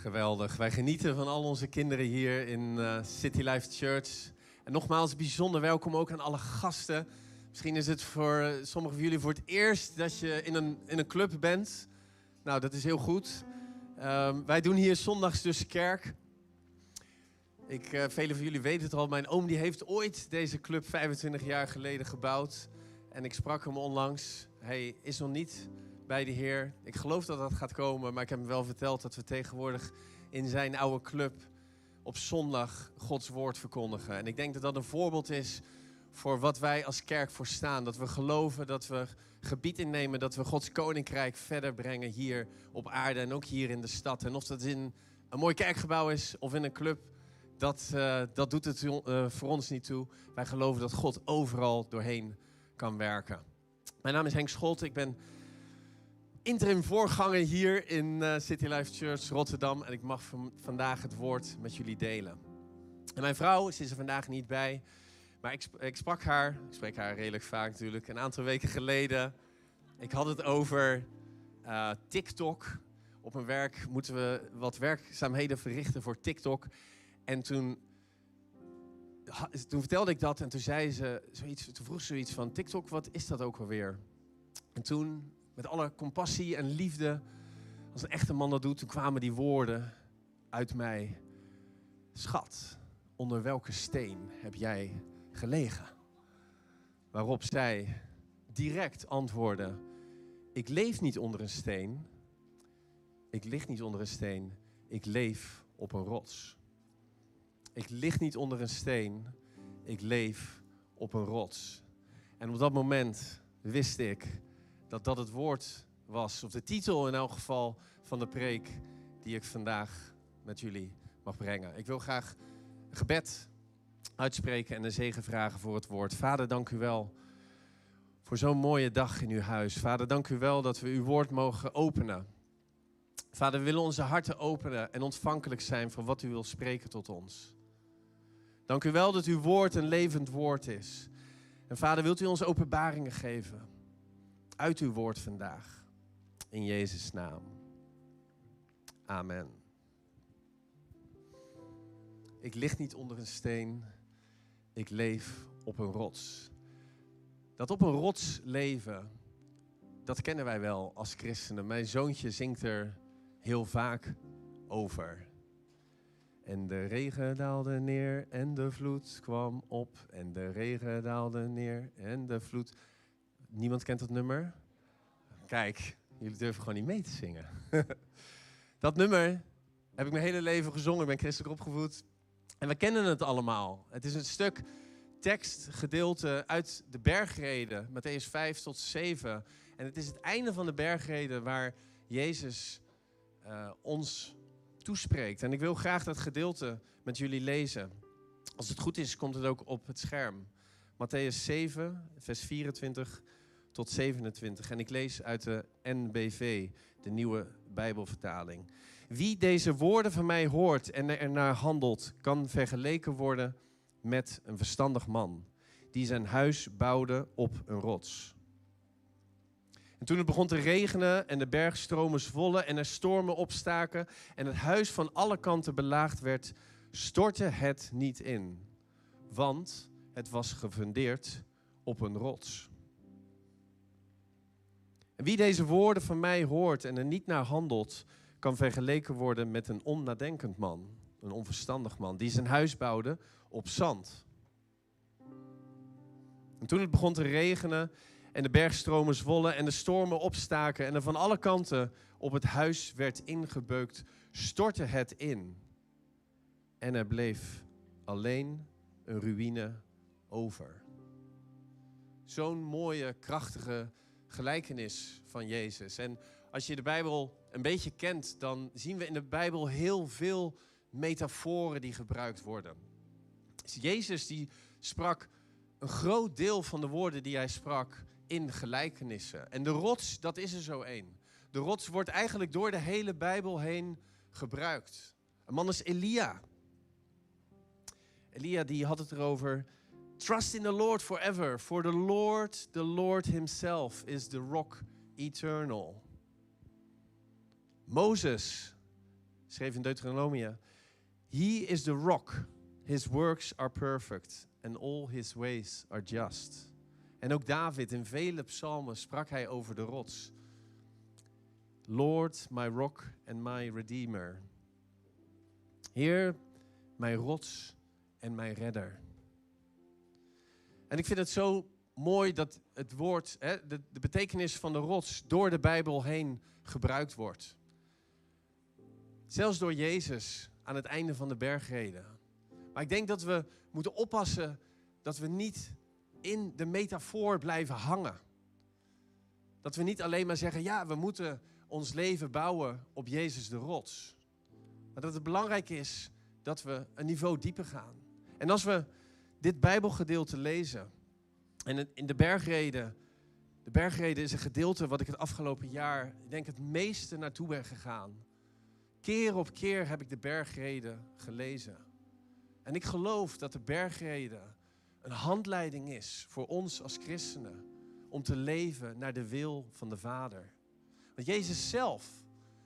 Geweldig. Wij genieten van al onze kinderen hier in uh, City Life Church. En nogmaals, bijzonder welkom ook aan alle gasten. Misschien is het voor uh, sommigen van jullie voor het eerst dat je in een, in een club bent. Nou, dat is heel goed. Um, wij doen hier zondags dus kerk. Ik, uh, velen van jullie weten het al, mijn oom die heeft ooit deze club 25 jaar geleden gebouwd. En ik sprak hem onlangs. Hij is nog niet bij de Heer. Ik geloof dat dat gaat komen, maar ik heb hem wel verteld dat we tegenwoordig in zijn oude club op zondag Gods woord verkondigen. En ik denk dat dat een voorbeeld is voor wat wij als kerk voor staan. Dat we geloven, dat we gebied innemen, dat we Gods koninkrijk verder brengen hier op aarde en ook hier in de stad. En of dat in een mooi kerkgebouw is of in een club, dat, uh, dat doet het uh, voor ons niet toe. Wij geloven dat God overal doorheen kan werken. Mijn naam is Henk Scholt, ik ben interim voorganger hier in uh, City Life Church Rotterdam. En ik mag vandaag het woord met jullie delen. En mijn vrouw, ze is er vandaag niet bij. Maar ik, ik sprak haar, ik spreek haar redelijk vaak natuurlijk, een aantal weken geleden. Ik had het over uh, TikTok. Op mijn werk moeten we wat werkzaamheden verrichten voor TikTok. En toen, toen vertelde ik dat en toen zei ze zoiets, toen vroeg ze zoiets van TikTok, wat is dat ook alweer? En toen met alle compassie en liefde, als een echte man dat doet, toen kwamen die woorden uit mij. Schat, onder welke steen heb jij gelegen? Waarop zij direct antwoordde: Ik leef niet onder een steen. Ik lig niet onder een steen. Ik leef op een rots. Ik lig niet onder een steen. Ik leef op een rots. En op dat moment wist ik dat dat het woord was, of de titel in elk geval van de preek die ik vandaag met jullie mag brengen. Ik wil graag gebed uitspreken en de zegen vragen voor het woord. Vader, dank u wel voor zo'n mooie dag in uw huis. Vader, dank u wel dat we uw woord mogen openen. Vader, we willen onze harten openen en ontvankelijk zijn voor wat u wil spreken tot ons. Dank u wel dat uw woord een levend woord is. En vader, wilt u ons openbaringen geven? Uit uw woord vandaag. In Jezus' naam. Amen. Ik lig niet onder een steen, ik leef op een rots. Dat op een rots leven, dat kennen wij wel als christenen. Mijn zoontje zingt er heel vaak over. En de regen daalde neer en de vloed kwam op. En de regen daalde neer en de vloed Niemand kent dat nummer? Kijk, jullie durven gewoon niet mee te zingen. dat nummer heb ik mijn hele leven gezongen. Ik ben christelijk opgevoed. En we kennen het allemaal. Het is een stuk tekstgedeelte uit de bergreden, Matthäus 5 tot 7. En het is het einde van de bergreden waar Jezus uh, ons toespreekt. En ik wil graag dat gedeelte met jullie lezen. Als het goed is, komt het ook op het scherm. Matthäus 7, vers 24 tot 27. En ik lees uit de NBV, de nieuwe Bijbelvertaling. Wie deze woorden van mij hoort en er naar handelt, kan vergeleken worden met een verstandig man die zijn huis bouwde op een rots. En toen het begon te regenen en de bergstromen zwollen en er stormen opstaken en het huis van alle kanten belaagd werd, stortte het niet in, want het was gefundeerd op een rots. En wie deze woorden van mij hoort en er niet naar handelt, kan vergeleken worden met een onnadenkend man, een onverstandig man, die zijn huis bouwde op zand. En toen het begon te regenen en de bergstromen zwollen en de stormen opstaken en er van alle kanten op het huis werd ingebeukt, stortte het in. En er bleef alleen een ruïne over. Zo'n mooie, krachtige gelijkenis van Jezus. En als je de Bijbel een beetje kent, dan zien we in de Bijbel heel veel metaforen die gebruikt worden. Dus Jezus die sprak een groot deel van de woorden die hij sprak in gelijkenissen. En de rots, dat is er zo één. De rots wordt eigenlijk door de hele Bijbel heen gebruikt. Een man is Elia. Elia die had het erover Trust in the Lord forever, for the Lord, the Lord Himself is the rock eternal. Mozes schreef in Deuteronomia: He is the rock, his works are perfect, and all his ways are just. En ook David in vele psalmen sprak hij over de rots. Lord, my rock and my redeemer. Heer, mijn rots en mijn redder. En ik vind het zo mooi dat het woord, hè, de, de betekenis van de rots door de Bijbel heen gebruikt wordt. Zelfs door Jezus aan het einde van de bergreden. Maar ik denk dat we moeten oppassen dat we niet in de metafoor blijven hangen. Dat we niet alleen maar zeggen, ja, we moeten ons leven bouwen op Jezus de rots. Maar dat het belangrijk is dat we een niveau dieper gaan. En als we dit Bijbelgedeelte lezen, en in de bergreden, de bergreden is een gedeelte wat ik het afgelopen jaar, ik denk het meeste naartoe ben gegaan. Keer op keer heb ik de bergreden gelezen. En ik geloof dat de bergreden een handleiding is voor ons als christenen om te leven naar de wil van de Vader. Want Jezus zelf,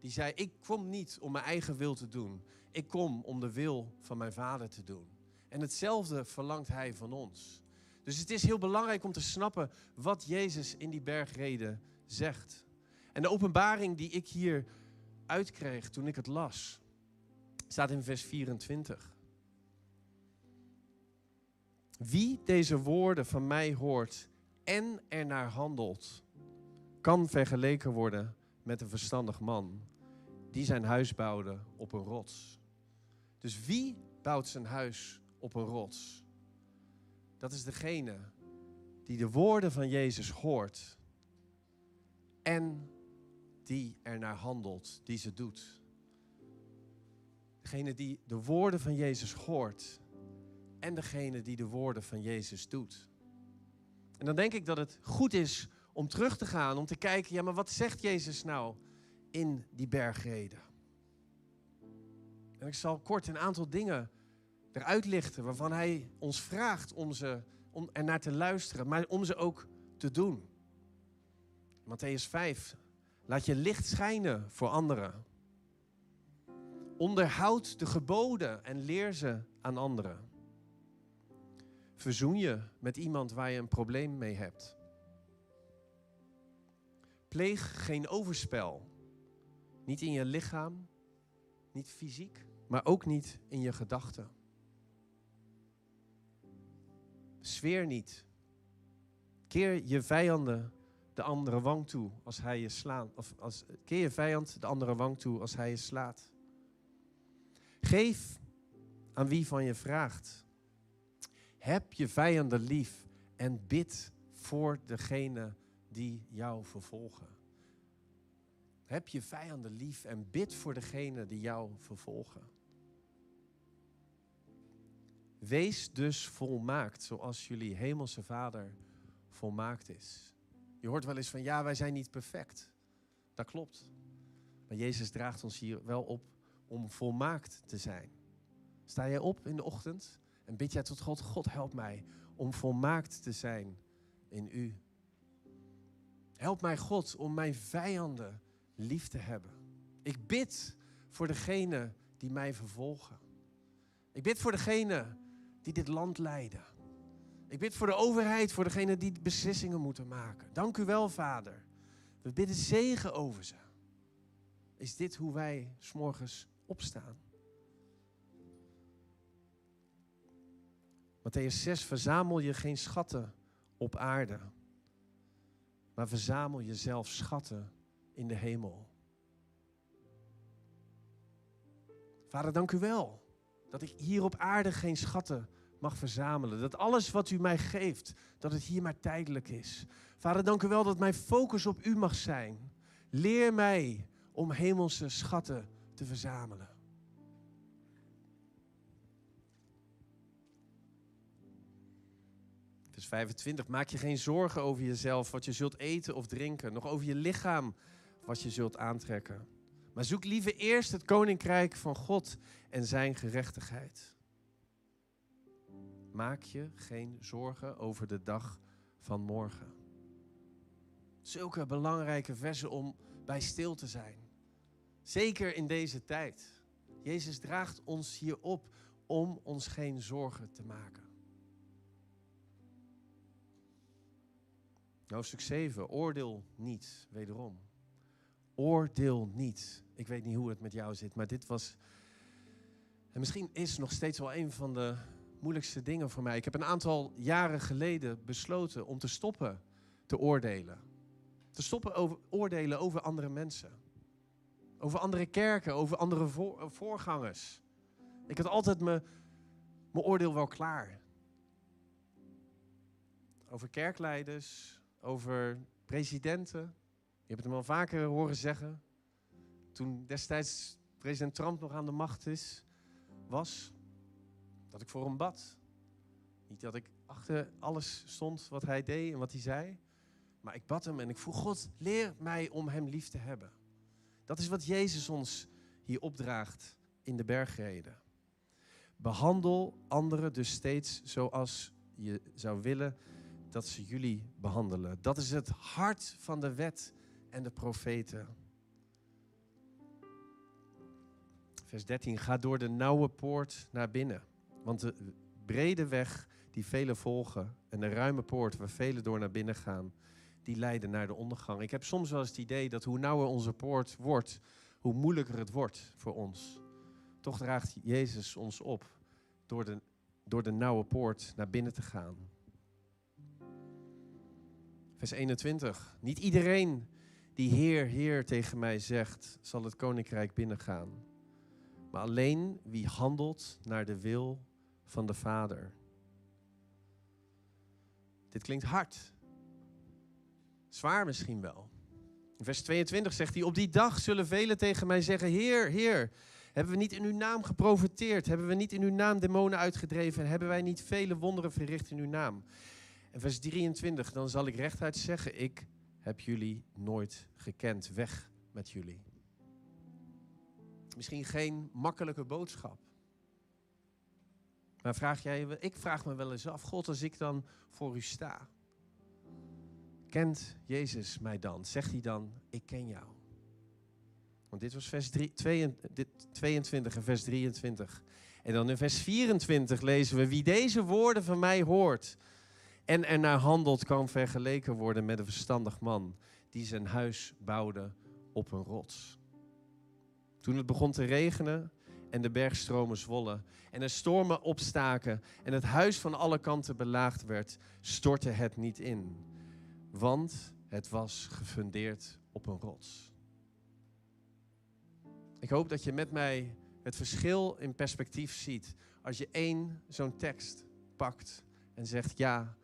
die zei, ik kom niet om mijn eigen wil te doen. Ik kom om de wil van mijn Vader te doen. En hetzelfde verlangt Hij van ons. Dus het is heel belangrijk om te snappen wat Jezus in die bergreden zegt. En de openbaring die ik hier uitkreeg toen ik het las, staat in vers 24. Wie deze woorden van mij hoort en ernaar handelt, kan vergeleken worden met een verstandig man die zijn huis bouwde op een rots. Dus wie bouwt zijn huis op een rots? Dat is degene die de woorden van Jezus hoort en die ernaar handelt, die ze doet. Degene die de woorden van Jezus hoort en degene die de woorden van Jezus doet. En dan denk ik dat het goed is om terug te gaan, om te kijken, ja, maar wat zegt Jezus nou in die bergreden? En ik zal kort een aantal dingen eruit lichten waarvan hij ons vraagt om, ze, om er naar te luisteren, maar om ze ook te doen. Matthäus 5. Laat je licht schijnen voor anderen. Onderhoud de geboden en leer ze aan anderen. Verzoen je met iemand waar je een probleem mee hebt. Pleeg geen overspel. Niet in je lichaam, niet fysiek, maar ook niet in je gedachten. Zweer niet. Keer je vijanden de andere wang toe als hij je slaat. Of als, keer je vijand de andere wang toe als hij je slaat. Geef aan wie van je vraagt. Heb je vijanden lief en bid voor degene die jou vervolgen. Heb je vijanden lief en bid voor degene die jou vervolgen. Wees dus volmaakt zoals jullie hemelse Vader volmaakt is. Je hoort wel eens van ja, wij zijn niet perfect. Dat klopt. Maar Jezus draagt ons hier wel op om volmaakt te zijn. Sta jij op in de ochtend en bid jij tot God, God help mij om volmaakt te zijn in u. Help mij God om mijn vijanden lief te hebben. Ik bid voor degene die mij vervolgen. Ik bid voor degene die dit land leiden. Ik bid voor de overheid, voor degene die beslissingen moeten maken. Dank u wel, Vader. We bidden zegen over ze. Is dit hoe wij s'morgens opstaan? Matthäus 6, verzamel je geen schatten op aarde, maar verzamel jezelf schatten in de hemel. Vader, dank u wel dat ik hier op aarde geen schatten mag verzamelen. Dat alles wat u mij geeft, dat het hier maar tijdelijk is. Vader, dank u wel dat mijn focus op u mag zijn. Leer mij om hemelse schatten te verzamelen. Vers 25. Maak je geen zorgen over jezelf, wat je zult eten of drinken, nog over je lichaam, wat je zult aantrekken. Maar zoek liever eerst het koninkrijk van God en zijn gerechtigheid. Maak je geen zorgen over de dag van morgen. Zulke belangrijke versen om bij stil te zijn. Zeker in deze tijd. Jezus draagt ons hier op om ons geen zorgen te maken. Hoofdstuk 7. Oordeel niet, wederom. Oordeel niet. Ik weet niet hoe het met jou zit, maar dit was. En misschien is nog steeds wel een van de moeilijkste dingen voor mij. Ik heb een aantal jaren geleden besloten om te stoppen te oordelen. Te stoppen over oordelen over andere mensen. Over andere kerken, over andere voorgangers. Ik had altijd mijn, mijn oordeel wel klaar. Over kerkleiders, over presidenten. Je hebt hem al vaker horen zeggen. Toen destijds president Trump nog aan de macht is, was dat ik voor hem bad. Niet dat ik achter alles stond wat hij deed en wat hij zei. Maar ik bad hem en ik vroeg God, leer mij om hem lief te hebben. Dat is wat Jezus ons hier opdraagt in de bergreden. Behandel anderen dus steeds zoals je zou willen dat ze jullie behandelen. Dat is het hart van de wet en de profeten. Vers 13. Ga door de nauwe poort naar binnen. Want de brede weg die velen volgen en de ruime poort waar velen door naar binnen gaan, die leiden naar de ondergang. Ik heb soms wel eens het idee dat hoe nauwer onze poort wordt, hoe moeilijker het wordt voor ons. Toch draagt Jezus ons op door de, door de nauwe poort naar binnen te gaan. Vers 21. Niet iedereen die Heer, Heer tegen mij zegt, zal het koninkrijk binnengaan. Maar alleen wie handelt naar de wil van de Vader. Dit klinkt hard. Zwaar misschien wel. In vers 22 zegt hij: Op die dag zullen velen tegen mij zeggen: Heer, Heer, hebben we niet in uw naam geprofiteerd? Hebben we niet in uw naam demonen uitgedreven? En hebben wij niet vele wonderen verricht in uw naam? En vers 23, dan zal ik rechtuit zeggen: Ik heb jullie nooit gekend. Weg met jullie. Misschien geen makkelijke boodschap. Maar vraag jij, ik vraag me wel eens af, God, als ik dan voor u sta, kent Jezus mij dan? Zegt hij dan, ik ken jou? Want dit was vers 3, 22 en vers 23. En dan in vers 24 lezen we, wie deze woorden van mij hoort en er naar handelt, kan vergeleken worden met een verstandig man die zijn huis bouwde op een rots. Toen het begon te regenen en de bergstromen zwollen en er stormen opstaken en het huis van alle kanten belaagd werd, stortte het niet in, want het was gefundeerd op een rots. Ik hoop dat je met mij het verschil in perspectief ziet als je één zo'n tekst pakt en zegt ja,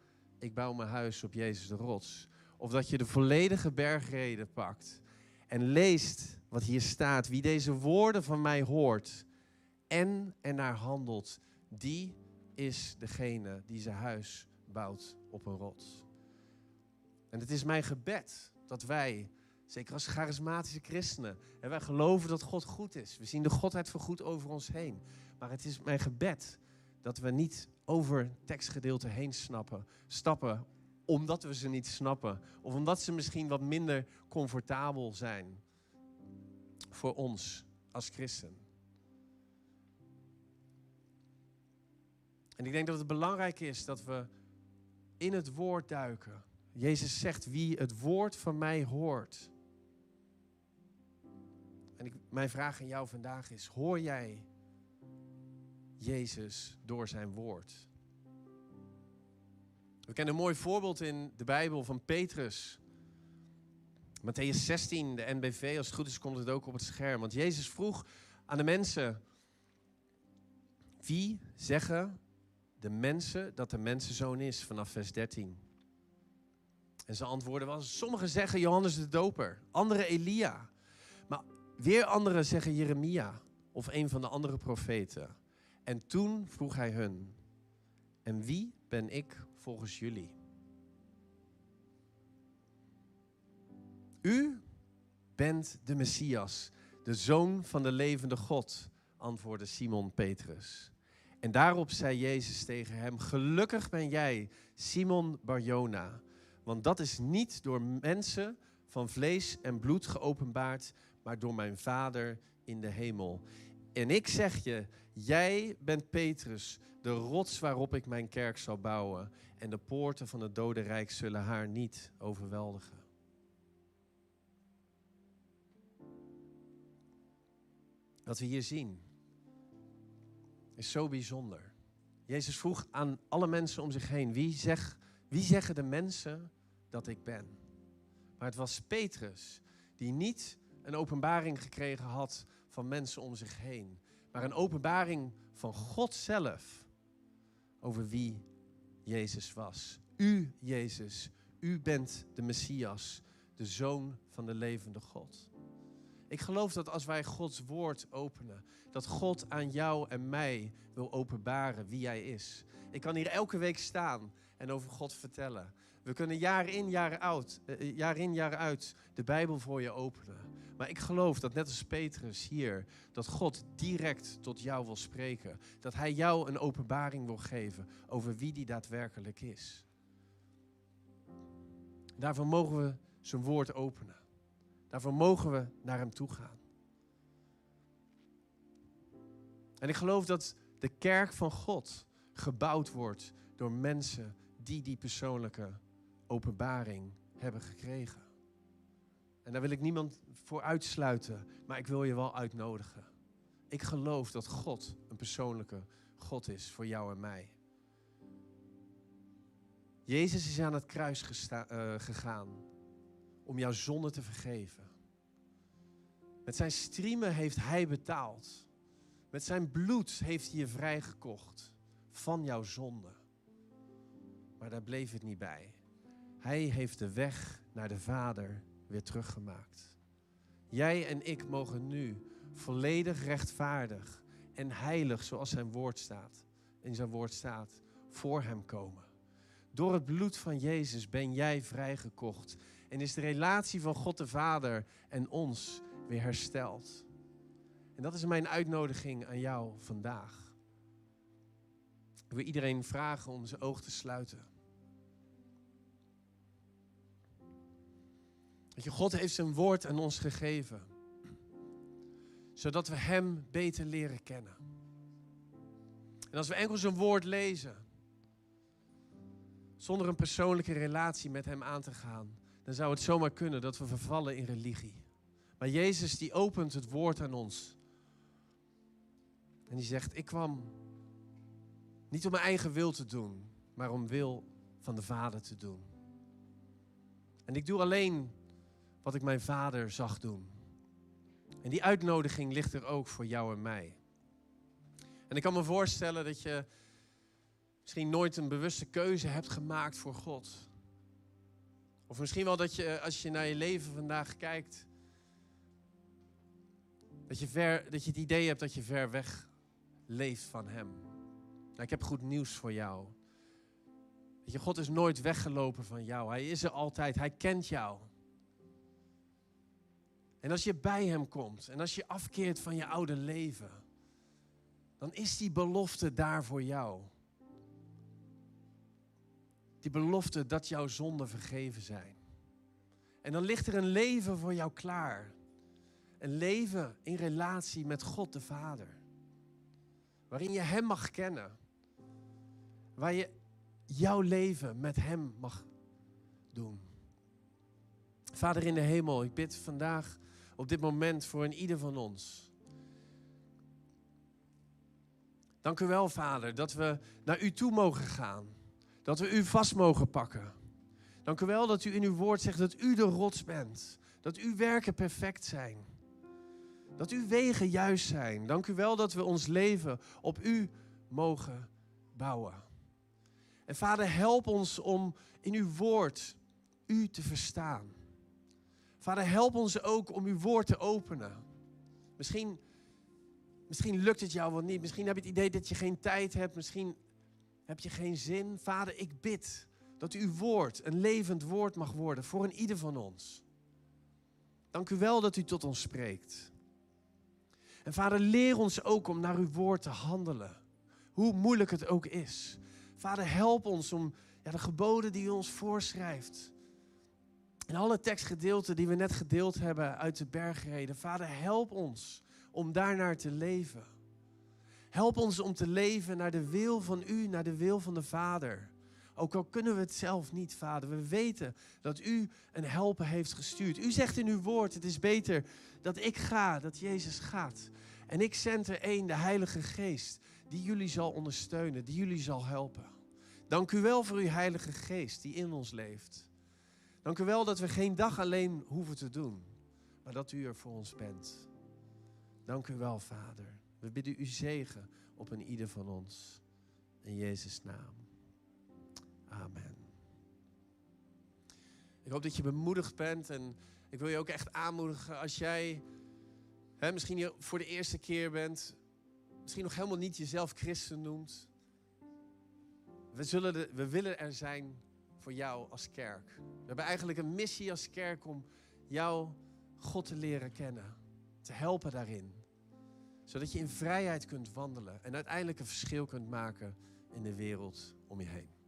ik bouw mijn huis op Jezus de rots. Of dat je de volledige bergreden pakt en leest wat hier staat. Wie deze woorden van mij hoort en ernaar handelt, die is degene die zijn huis bouwt op een rots. En het is mijn gebed dat wij, zeker als charismatische christenen, en wij geloven dat God goed is. We zien de Godheid goed over ons heen. Maar het is mijn gebed dat we niet over tekstgedeelten heen snappen, stappen omdat we ze niet snappen. Of omdat ze misschien wat minder comfortabel zijn voor ons als christen. En ik denk dat het belangrijk is dat we in het woord duiken. Jezus zegt, wie het woord van mij hoort. En mijn vraag aan jou vandaag is, hoor jij Jezus door zijn woord? We kennen een mooi voorbeeld in de Bijbel van Petrus. Matthäus 16, de NBV, als het goed is, komt het ook op het scherm. Want Jezus vroeg aan de mensen: Wie zeggen de mensen dat de mensenzoon is? Vanaf vers 13. En zijn antwoorden was: Sommigen zeggen Johannes de Doper, anderen Elia. Maar weer anderen zeggen Jeremia of een van de andere profeten. En toen vroeg hij hun: En wie ben ik volgens jullie? U bent de Messias, de zoon van de levende God, antwoordde Simon Petrus. En daarop zei Jezus tegen hem: Gelukkig ben jij, Simon Barjona, want dat is niet door mensen van vlees en bloed geopenbaard, maar door mijn Vader in de hemel. En ik zeg je, jij bent Petrus, de rots waarop ik mijn kerk zal bouwen. En de poorten van het dodenrijk zullen haar niet overweldigen. Wat we hier zien is zo bijzonder. Jezus vroeg aan alle mensen om zich heen: wie, zeg, wie zeggen de mensen dat ik ben? Maar het was Petrus die niet een openbaring gekregen had van mensen om zich heen, maar een openbaring van God zelf over wie Jezus was. U, Jezus, u bent de Messias, de Zoon van de levende God. Ik geloof dat als wij Gods woord openen, dat God aan jou en mij wil openbaren wie Hij is. Ik kan hier elke week staan en over God vertellen. We kunnen jaar in, jaar uit, eh, jaar in, jaar uit de Bijbel voor je openen. Maar ik geloof dat net als Petrus hier, dat God direct tot jou wil spreken. Dat Hij jou een openbaring wil geven over wie die daadwerkelijk is. Daarvoor mogen we zijn woord openen. Daarvoor mogen we naar Hem toe gaan. En ik geloof dat de kerk van God gebouwd wordt door mensen die die persoonlijke openbaring hebben gekregen. En daar wil ik niemand voor uitsluiten, maar ik wil je wel uitnodigen. Ik geloof dat God een persoonlijke God is voor jou en mij. Jezus is aan het kruis uh, gegaan om jouw zonde te vergeven. Met zijn striemen heeft hij betaald. Met zijn bloed heeft hij je vrijgekocht van jouw zonde. Maar daar bleef het niet bij. Hij heeft de weg naar de Vader weer teruggemaakt. Jij en ik mogen nu volledig rechtvaardig en heilig, zoals zijn woord staat, in zijn woord staat, voor hem komen. Door het bloed van Jezus ben jij vrijgekocht en is de relatie van God de Vader en ons weer hersteld. En dat is mijn uitnodiging aan jou vandaag. Ik wil iedereen vragen om zijn ogen te sluiten. God heeft zijn woord aan ons gegeven. Zodat we Hem beter leren kennen. En als we enkel zijn woord lezen, zonder een persoonlijke relatie met Hem aan te gaan, dan zou het zomaar kunnen dat we vervallen in religie. Maar Jezus die opent het woord aan ons. En die zegt, ik kwam niet om mijn eigen wil te doen, maar om wil van de Vader te doen. En ik doe alleen wat ik mijn vader zag doen. En die uitnodiging ligt er ook voor jou en mij. En ik kan me voorstellen dat je misschien nooit een bewuste keuze hebt gemaakt voor God. Of misschien wel dat je, als je naar je leven vandaag kijkt, dat je, ver, dat je het idee hebt dat je ver weg leeft van Hem. Nou, ik heb goed nieuws voor jou. Weet je, God is nooit weggelopen van jou. Hij is er altijd. Hij kent jou. En als je bij Hem komt en als je afkeert van je oude leven, dan is die belofte daar voor jou. Die belofte dat jouw zonden vergeven zijn. En dan ligt er een leven voor jou klaar. Een leven in relatie met God de Vader. Waarin je Hem mag kennen. Waar je jouw leven met Hem mag doen. Vader in de hemel, ik bid vandaag op dit moment voor een ieder van ons. Dank u wel, Vader, dat we naar u toe mogen gaan. Dat we u vast mogen pakken. Dank u wel dat u in uw woord zegt dat u de rots bent. Dat uw werken perfect zijn. Dat uw wegen juist zijn. Dank u wel dat we ons leven op u mogen bouwen. En Vader, help ons om in uw woord u te verstaan. Vader, help ons ook om uw woord te openen. Misschien, misschien lukt het jou wel niet. Misschien heb je het idee dat je geen tijd hebt. Misschien heb je geen zin. Vader, ik bid dat uw woord een levend woord mag worden voor een ieder van ons. Dank u wel dat u tot ons spreekt. En vader, leer ons ook om naar uw woord te handelen. Hoe moeilijk het ook is. Vader, help ons om ja, de geboden die u ons voorschrijft en alle tekstgedeelten die we net gedeeld hebben uit de bergreden. Vader, help ons om daarnaar te leven. Help ons om te leven naar de wil van u, naar de wil van de Vader. Ook al kunnen we het zelf niet, Vader. We weten dat u een helper heeft gestuurd. U zegt in uw woord, het is beter dat ik ga, dat Jezus gaat. En ik zend er één, de Heilige Geest, die jullie zal ondersteunen, die jullie zal helpen. Dank u wel voor uw Heilige Geest die in ons leeft. Dank u wel dat we geen dag alleen hoeven te doen, maar dat u er voor ons bent. Dank u wel, Vader. We bidden u zegen op een ieder van ons. In Jezus' naam. Amen. Ik hoop dat je bemoedigd bent en ik wil je ook echt aanmoedigen als jij hè, misschien hier voor de eerste keer bent, misschien nog helemaal niet jezelf christen noemt. We, zullen de, we willen er zijn voor jou als kerk. We hebben eigenlijk een missie als kerk om jou, God, te leren kennen. Te helpen daarin. Zodat je in vrijheid kunt wandelen en uiteindelijk een verschil kunt maken in de wereld om je heen.